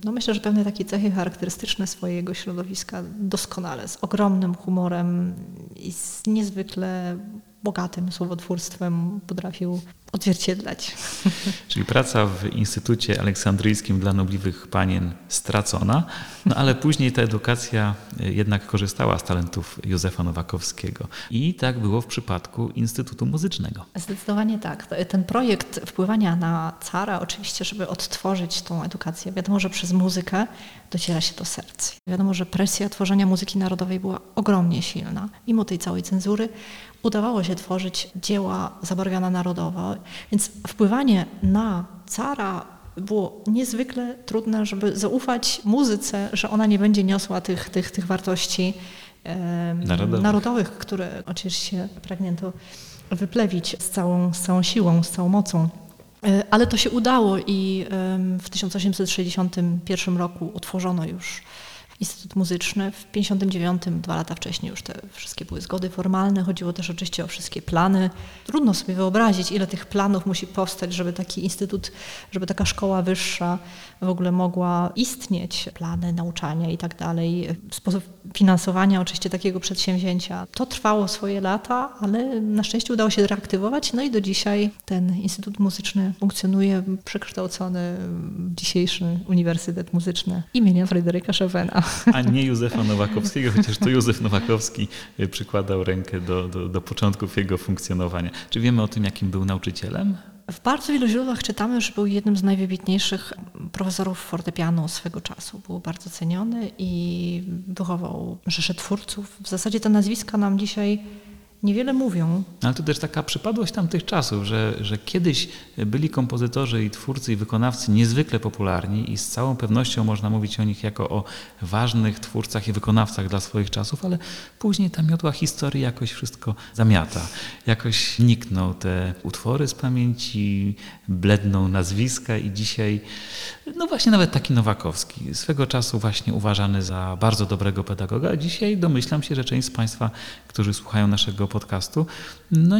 no myślę, że pewne takie cechy charakterystyczne swojego środowiska doskonale, z ogromnym humorem i z niezwykle bogatym słowotwórstwem potrafił odzwierciedlać. Czyli praca w Instytucie Aleksandryjskim dla Nobliwych Panien stracona, no ale później ta edukacja e, jednak korzystała z talentów Józefa Nowakowskiego. I tak było w przypadku Instytutu Muzycznego. Zdecydowanie tak. Ten projekt wpływania na cara, oczywiście, żeby odtworzyć tą edukację, wiadomo, że przez muzykę dociera się do serc. Wiadomo, że presja tworzenia muzyki narodowej była ogromnie silna. Mimo tej całej cenzury udawało się tworzyć dzieła zabarwione narodowo, więc wpływanie na cara było niezwykle trudne, żeby zaufać muzyce, że ona nie będzie niosła tych, tych, tych wartości Narodowych. narodowych, które oczywiście pragnięto wyplewić z całą, z całą siłą, z całą mocą. E, Ale to się udało i w 1861 roku utworzono już Instytut Muzyczny. W 1959, dwa lata wcześniej, już te wszystkie były zgody formalne. Chodziło też oczywiście o wszystkie plany. Trudno sobie wyobrazić, ile tych planów musi powstać, żeby taki instytut, żeby taka szkoła wyższa w ogóle mogła istnieć. Plany nauczania i tak dalej. Sposób finansowania oczywiście takiego przedsięwzięcia. To trwało swoje lata, ale na szczęście udało się reaktywować. No i do dzisiaj ten Instytut Muzyczny funkcjonuje przekształcony w dzisiejszy Uniwersytet Muzyczny imienia Fryderyka Chopina. A nie Józefa Nowakowskiego, chociaż to Józef Nowakowski y, przykładał rękę do, do, do początków jego funkcjonowania. Czy wiemy o tym, jakim był nauczycielem? W bardzo wielu źródłach czytamy, że był jednym z najwybitniejszych profesorów fortepianu swego czasu. Był bardzo ceniony i wychował rzeszę twórców. W zasadzie te nazwiska nam dzisiaj niewiele mówią. Ale to też taka przypadłość tamtych czasów, że, że kiedyś byli kompozytorzy i twórcy i wykonawcy niezwykle popularni i z całą pewnością można mówić o nich jako o ważnych twórcach i wykonawcach dla swoich czasów, ale później ta miotła historii jakoś wszystko zamiata. Jakoś nikną te utwory z pamięci, bledną nazwiska i dzisiaj, no właśnie nawet taki Nowakowski, swego czasu właśnie uważany za bardzo dobrego pedagoga, dzisiaj domyślam się, że część z Państwa, którzy słuchają naszego podcastu, no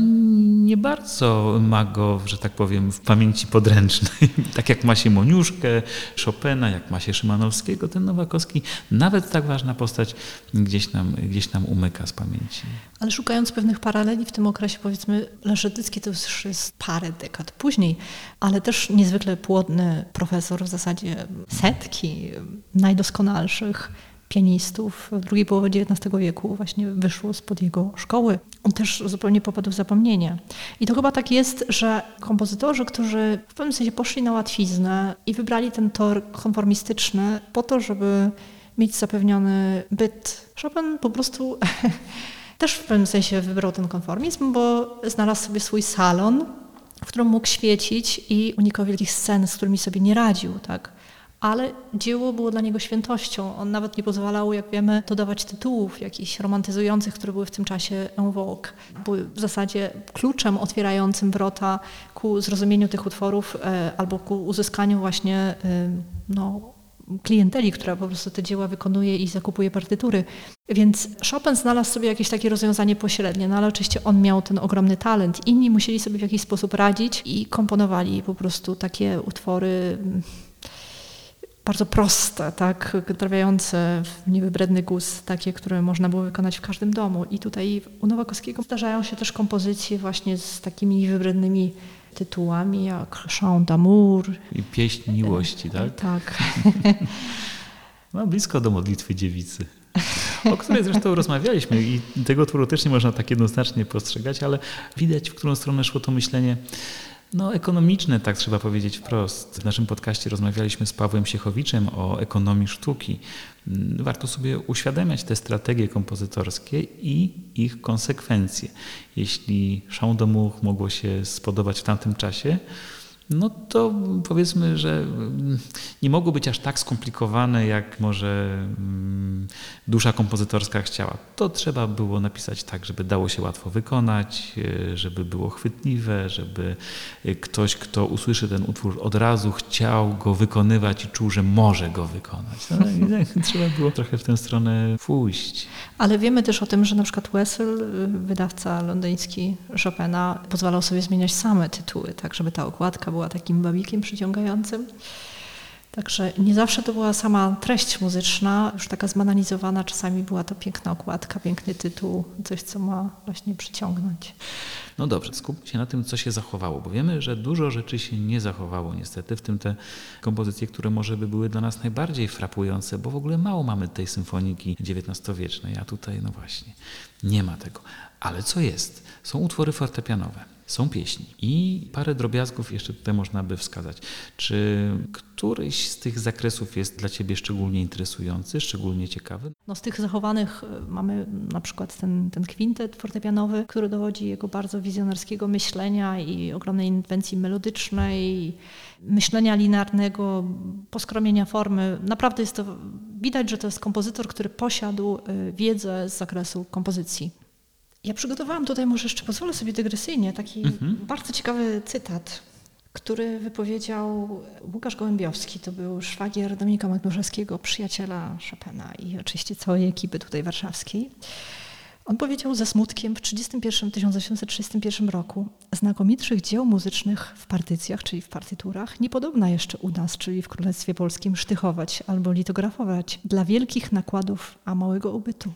nie bardzo ma go, że tak powiem, w pamięci podręcznej. tak jak ma się Moniuszkę, Chopina, jak ma się Szymanowskiego, ten Nowakowski, nawet tak ważna postać gdzieś nam, gdzieś nam umyka z pamięci. Ale szukając pewnych paraleli w tym okresie, powiedzmy, Leszetycki to już jest parę dekad później, ale też niezwykle płodny profesor, w zasadzie setki najdoskonalszych pianistów w drugiej połowie XIX wieku właśnie wyszło spod jego szkoły. On też zupełnie popadł w zapomnienie. I to chyba tak jest, że kompozytorzy, którzy w pewnym sensie poszli na łatwiznę i wybrali ten tor konformistyczny po to, żeby mieć zapewniony byt. Chopin po prostu też w pewnym sensie wybrał ten konformizm, bo znalazł sobie swój salon, w którym mógł świecić i unikał wielkich scen, z którymi sobie nie radził. Tak? Ale dzieło było dla niego świętością. On nawet nie pozwalał, jak wiemy, dodawać tytułów jakichś romantyzujących, które były w tym czasie en vogue. Były w zasadzie kluczem otwierającym wrota ku zrozumieniu tych utworów e, albo ku uzyskaniu właśnie e, no, klienteli, która po prostu te dzieła wykonuje i zakupuje partytury. Więc Chopin znalazł sobie jakieś takie rozwiązanie pośrednie, no ale oczywiście on miał ten ogromny talent. Inni musieli sobie w jakiś sposób radzić i komponowali po prostu takie utwory bardzo proste, tak, trafiające w niewybredny gust, takie, które można było wykonać w każdym domu. I tutaj u Nowakowskiego zdarzają się też kompozycje właśnie z takimi wybrednymi tytułami, jak Chant d'amour. I pieśń miłości, tak? Tak. No, blisko do modlitwy dziewicy. O której zresztą rozmawialiśmy i tego utworu też nie można tak jednoznacznie postrzegać, ale widać, w którą stronę szło to myślenie no, ekonomiczne, tak trzeba powiedzieć wprost. W naszym podcaście rozmawialiśmy z Pawłem Siechowiczem o ekonomii sztuki. Warto sobie uświadamiać te strategie kompozytorskie i ich konsekwencje. Jeśli Chant d'amour mogło się spodobać w tamtym czasie, no to powiedzmy, że nie mogło być aż tak skomplikowane, jak może dusza kompozytorska chciała. To trzeba było napisać tak, żeby dało się łatwo wykonać, żeby było chwytliwe, żeby ktoś, kto usłyszy ten utwór od razu chciał go wykonywać i czuł, że może go wykonać. No, i trzeba było trochę w tę stronę pójść. Ale wiemy też o tym, że na przykład Wessel, wydawca londyński Chopina, pozwalał sobie zmieniać same tytuły, tak żeby ta okładka była takim babikiem przyciągającym. Także nie zawsze to była sama treść muzyczna, już taka zbanalizowana, czasami była to piękna okładka, piękny tytuł, coś, co ma właśnie przyciągnąć. No dobrze, skupmy się na tym, co się zachowało, bo wiemy, że dużo rzeczy się nie zachowało niestety, w tym te kompozycje, które może by były dla nas najbardziej frapujące, bo w ogóle mało mamy tej symfoniki XIX-wiecznej, a tutaj no właśnie nie ma tego. Ale co jest? Są utwory fortepianowe. Są pieśni. I parę drobiazgów jeszcze tutaj można by wskazać. Czy któryś z tych zakresów jest dla Ciebie szczególnie interesujący, szczególnie ciekawy? No z tych zachowanych y, mamy na przykład ten, ten kwintet fortepianowy, który dowodzi jego bardzo wizjonerskiego myślenia i ogromnej inwencji melodycznej, myślenia linearnego, poskromienia formy. Naprawdę jest to, widać, że to jest kompozytor, który posiadł y, wiedzę z zakresu kompozycji. Ja przygotowałam tutaj, może jeszcze pozwolę sobie dygresyjnie, taki bardzo ciekawy cytat, który wypowiedział Łukasz Gołębiowski. To był szwagier Dominika Magnuszewskiego, przyjaciela Chopina i oczywiście całej ekipy tutaj warszawskiej. On powiedział ze smutkiem w 31, 1831 roku znakomitszych dzieł muzycznych w partycjach, czyli w partyturach, nie podobna jeszcze u nas, czyli w Królestwie Polskim, sztychować albo litografować dla wielkich nakładów, a małego ubytu.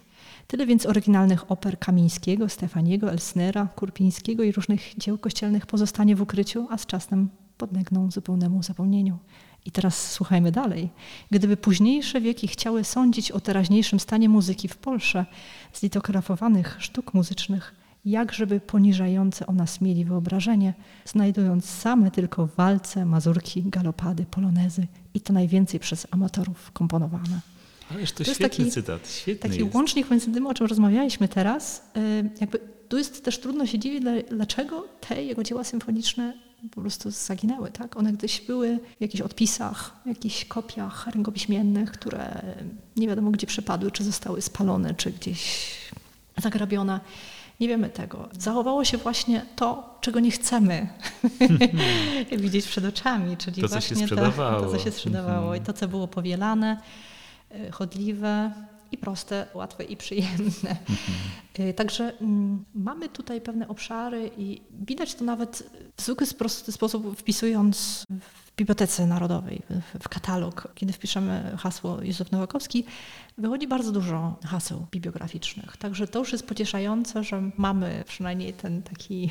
Tyle więc oryginalnych oper Kamińskiego, Stefaniego, Elsnera, Kurpińskiego i różnych dzieł kościelnych pozostanie w ukryciu, a z czasem podlegną zupełnemu zapomnieniu. I teraz słuchajmy dalej. Gdyby późniejsze wieki chciały sądzić o teraźniejszym stanie muzyki w Polsce z litografowanych sztuk muzycznych, jakżeby poniżające o nas mieli wyobrażenie, znajdując same tylko walce, mazurki, galopady, polonezy i to najwięcej przez amatorów komponowane. Ależ to, To świetny taki- cytat, świetny Taki jest. łącznik między tym, o czym rozmawialiśmy teraz, y, jakby tu jest też trudno się dziwić, dla- dlaczego te jego dzieła symfoniczne po prostu zaginęły. Tak? One gdzieś były w jakichś odpisach, w jakichś kopiach rękopiśmiennych, które nie wiadomo gdzie przepadły, czy zostały spalone, czy gdzieś zagrabione. Nie wiemy tego. Zachowało się właśnie to, czego nie chcemy widzieć przed oczami, czyli To, co się właśnie sprzedawało. To, to, co się sprzedawało i to, co było powielane, chodliwe i proste, łatwe i przyjemne. Y, Także mm, mamy tutaj pewne obszary i widać to nawet w zwykły prosty sposób wpisując w Bibliotece Narodowej, w, w katalog. Kiedy wpiszemy hasło Józef Nowakowski, wychodzi bardzo dużo haseł bibliograficznych. Także to już jest pocieszające, że mamy przynajmniej ten taki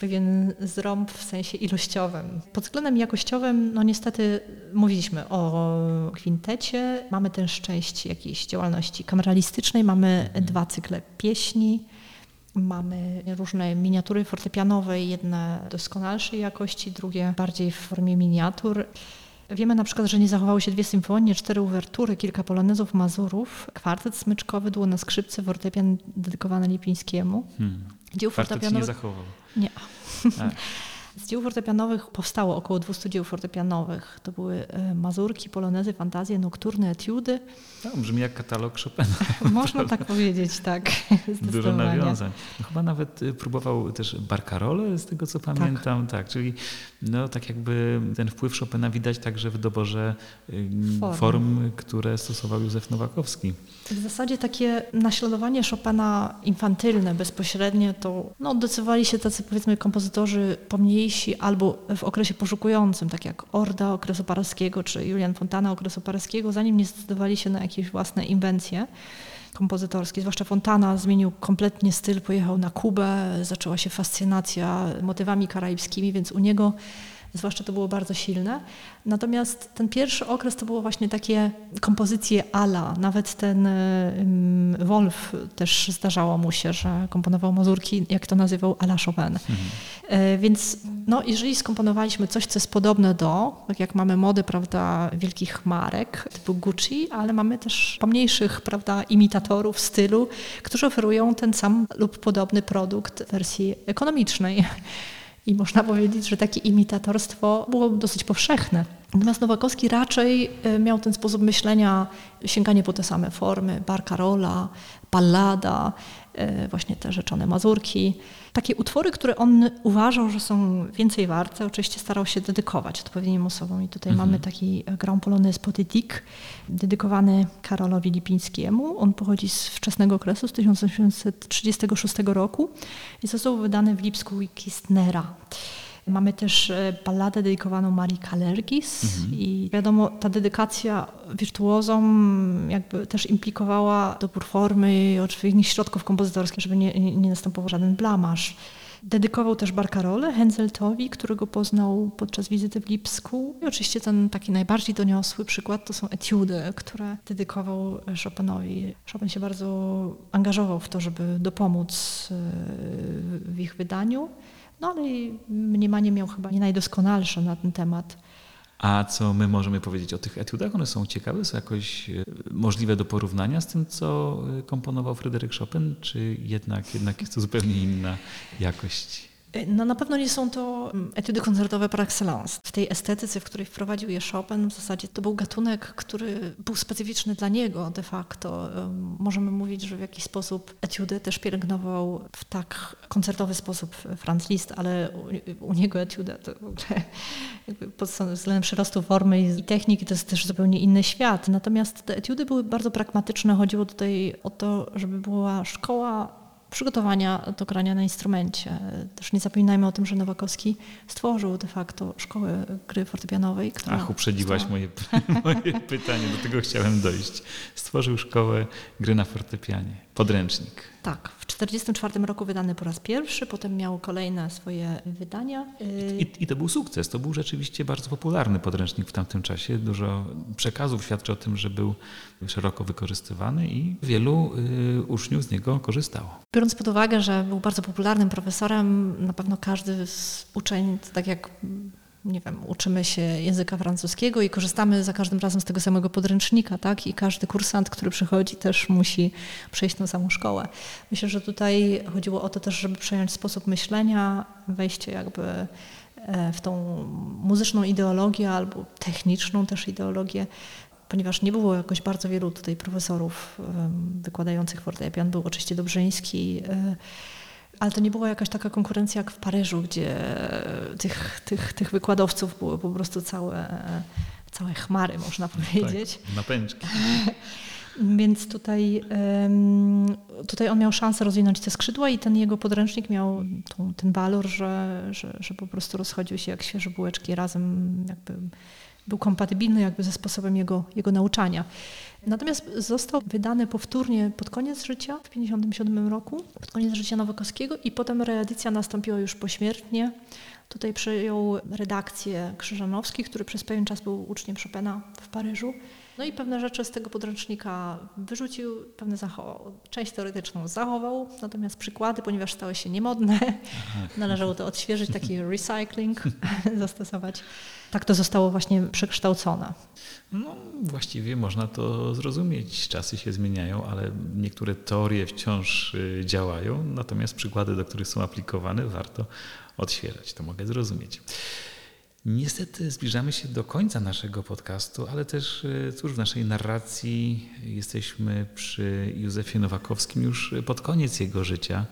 pewien zrąb w sensie ilościowym. Pod względem jakościowym, no niestety mówiliśmy o kwintecie, mamy też część jakiejś działalności kameralistycznej, mamy dwa cykle pieśni, mamy różne miniatury fortepianowe, jedne doskonalszej jakości, drugie bardziej w formie miniatur. Wiemy na przykład, że nie zachowały się dwie symfonie, cztery uwertury, kilka polonezów, mazurów, kwartet smyczkowy, duo na skrzypce, fortepian dedykowany Lipińskiemu. Hmm. Dzieł Kwartet się nie fortepianowych zachował. nie. Tak. Z dzieł fortepianowych powstało około 200 dzieł fortepianowych. To były e, mazurki, polonezy, fantazje, nokturne, etiudy. No, brzmi jak katalog Chopina. Można tak powiedzieć, tak. Dużo nawiązań. No, chyba nawet y, próbował też Barcarolle, z tego co pamiętam. Tak, czyli no, tak jakby ten wpływ Chopina widać także w doborze y, Form. form, które stosował Józef Nowakowski. W zasadzie takie naśladowanie Chopina infantylne, bezpośrednie, to no, decydowali się tacy powiedzmy kompozytorzy albo w okresie poszukującym, tak jak Orda okresu paryskiego czy Julian Fontana okresu paryskiego, zanim nie zdecydowali się na jakieś własne inwencje kompozytorskie. Zwłaszcza Fontana zmienił kompletnie styl, pojechał na Kubę, zaczęła się fascynacja motywami karaibskimi, więc u niego zwłaszcza to było bardzo silne. Natomiast ten pierwszy okres to było właśnie takie kompozycje ala. Nawet ten um, Wolf też zdarzało mu się, że komponował mazurki, jak to nazywał, ala Chopin. E, więc no, jeżeli skomponowaliśmy coś, co jest podobne do, tak jak mamy modę, prawda, wielkich marek typu Gucci, ale mamy też pomniejszych, prawda, imitatorów stylu, którzy oferują ten sam lub podobny produkt w wersji ekonomicznej. I można powiedzieć, że takie imitatorstwo było dosyć powszechne. Natomiast Nowakowski raczej e, miał ten sposób myślenia, sięganie po te same formy, barcarola, ballada, e, właśnie te rzeczone mazurki. Takie utwory, które on uważał, że są więcej warte, oczywiście starał się dedykować odpowiednim osobom. I tutaj mamy taki Grand Polonaise Poetique, dedykowany Karolowi Lipińskiemu. On pochodzi z wczesnego okresu, z 1836 roku i został wydany w Lipsku i Kistnera. Mamy też e, balladę dedykowaną Marii Kalergis i wiadomo, ta dedykacja wirtuozom jakby też implikowała dobór formy i odpowiednich środków kompozytorskich, żeby nie, nie następował żaden blamaż. Dedykował też Barcarole Henseltowi, którego poznał podczas wizyty w Lipsku. I oczywiście ten taki najbardziej doniosły przykład to są etiudy, które dedykował Chopinowi. Chopin się bardzo angażował w to, żeby dopomóc e, w ich wydaniu. No ale mniemanie miał chyba nie najdoskonalsze na ten temat. A co my możemy powiedzieć o tych etiudach? One są ciekawe, są jakoś e, możliwe do porównania z tym, co e, komponował Fryderyk Chopin, czy jednak, jednak jest to zupełnie inna jakość? No na pewno nie są to mm, etudy koncertowe par excellence. W tej estetyce, w której wprowadził je Chopin, w zasadzie to był gatunek, który był specyficzny dla niego de facto. Możemy mówić, że w jakiś sposób etiudy też pielęgnował w tak koncertowy sposób Franz Liszt, ale u, u niego etiuda to w ogóle jakby pod względem przyrostu formy i techniki to jest też zupełnie inny świat. Natomiast te etiudy były bardzo pragmatyczne. Chodziło tutaj o to, żeby była szkoła przygotowania do grania na instrumencie. Też nie zapominajmy o tym, że Nowakowski stworzył de facto szkołę gry fortepianowej. Która Ach, uprzedziłaś moje, moje pytanie, do tego chciałem dojść. Stworzył szkołę gry na fortepianie, podręcznik. Tak, w 1944 roku wydany po raz pierwszy, potem miał kolejne swoje wydania. I, I, to był sukces, to był rzeczywiście bardzo popularny podręcznik w tamtym czasie. Dużo przekazów świadczy o tym, że był szeroko wykorzystywany i wielu y, uczniów z niego korzystało. Biorąc pod uwagę, że był bardzo popularnym profesorem, na pewno każdy z uczeń, tak jak nie wiem, uczymy się języka francuskiego i korzystamy za każdym razem z tego samego podręcznika, tak? I każdy kursant, który przychodzi, też musi przejść tą samą szkołę. Myślę, że tutaj chodziło o to też, żeby przejąć sposób myślenia, wejście jakby e, w tą muzyczną ideologię albo techniczną też ideologię, ponieważ nie było jakoś bardzo wielu tutaj profesorów wykładających fortepian. Był oczywiście Dobrzyński, e, ale to nie była jakaś taka konkurencja jak w Paryżu, gdzie tych, tych, tych wykładowców było po prostu całe, całe chmary, można powiedzieć. Tak, napęczki. Więc tutaj, tutaj on miał szansę rozwinąć te skrzydła i ten jego podręcznik miał tą, ten walor, że, że, że po prostu rozchodził się jak świeże bułeczki razem, jakby był kompatybilny jakby ze sposobem jego, jego nauczania. Natomiast został wydany powtórnie pod koniec życia, w 1957 roku, pod koniec życia Nowakowskiego i potem reedycja nastąpiła już pośmiertnie. Tutaj przejął redakcję Krzyżanowski, który przez pewien czas był uczniem Chopina w Paryżu. No i pewne rzeczy z tego podręcznika wyrzucił, pewne zachował. Część teoretyczną zachował, natomiast przykłady, ponieważ stały się niemodne, należało to odświeżyć, taki recycling zastosować. Tak to zostało właśnie przekształcone. No, właściwie można to zrozumieć. Czasy się zmieniają, ale niektóre teorie wciąż y, działają, natomiast przykłady, do których są aplikowane, warto odświeżać. To mogę zrozumieć. Niestety zbliżamy się do końca naszego podcastu, ale też y, cóż, w naszej narracji jesteśmy przy Józefie Nowakowskim już pod koniec jego życia.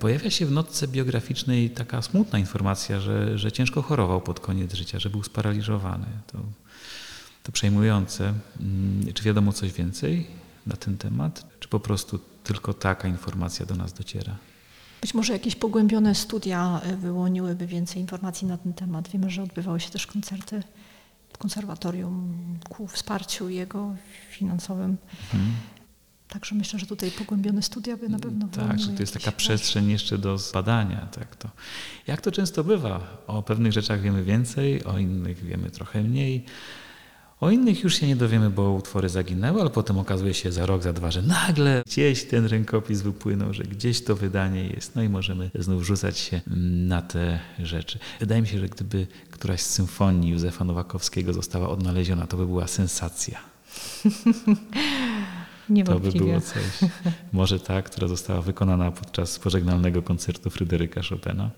Pojawia się w notce biograficznej taka smutna informacja, że, że ciężko chorował pod koniec życia, że był sparaliżowany. To, to przejmujące. Mm, czy wiadomo coś więcej na ten temat, czy po prostu tylko taka informacja do nas dociera? Być może jakieś pogłębione studia y, wyłoniłyby więcej informacji na ten temat. Wiemy, że odbywały się też koncerty w konserwatorium ku wsparciu jego finansowym. Mhm. Także myślę, że tutaj pogłębione studia by na pewno Tak, że to jest taka przestrzeń jeszcze do zbadania. Tak to. Jak to często bywa, o pewnych rzeczach wiemy więcej, o innych wiemy trochę mniej. O innych już się nie dowiemy, bo utwory zaginęły, ale potem okazuje się za rok, za dwa, że nagle gdzieś ten rękopis wypłynął, że gdzieś to wydanie jest. No i możemy znów rzucać się na te rzeczy. Wydaje mi się, że gdyby któraś z symfonii Józefa Nowakowskiego została odnaleziona, to by była sensacja. To by było coś. Może ta, która została wykonana podczas pożegnalnego koncertu Fryderyka Chopina.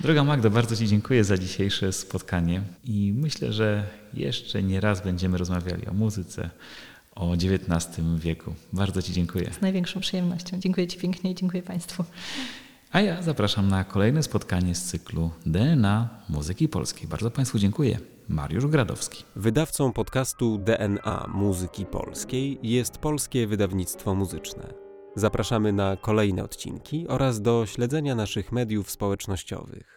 Droga Magda, bardzo Ci dziękuję za dzisiejsze spotkanie i myślę, że jeszcze nie raz będziemy rozmawiali o muzyce, o XIX wieku. Bardzo Ci dziękuję. Z największą przyjemnością. Dziękuję Ci pięknie i dziękuję Państwu. A ja zapraszam na kolejne spotkanie z cyklu DNA Muzyki Polskiej. Bardzo Państwu dziękuję. Mariusz Gradowski. Wydawcą podcastu DNA Muzyki Polskiej jest Polskie Wydawnictwo Muzyczne. Zapraszamy na kolejne odcinki oraz do śledzenia naszych mediów społecznościowych.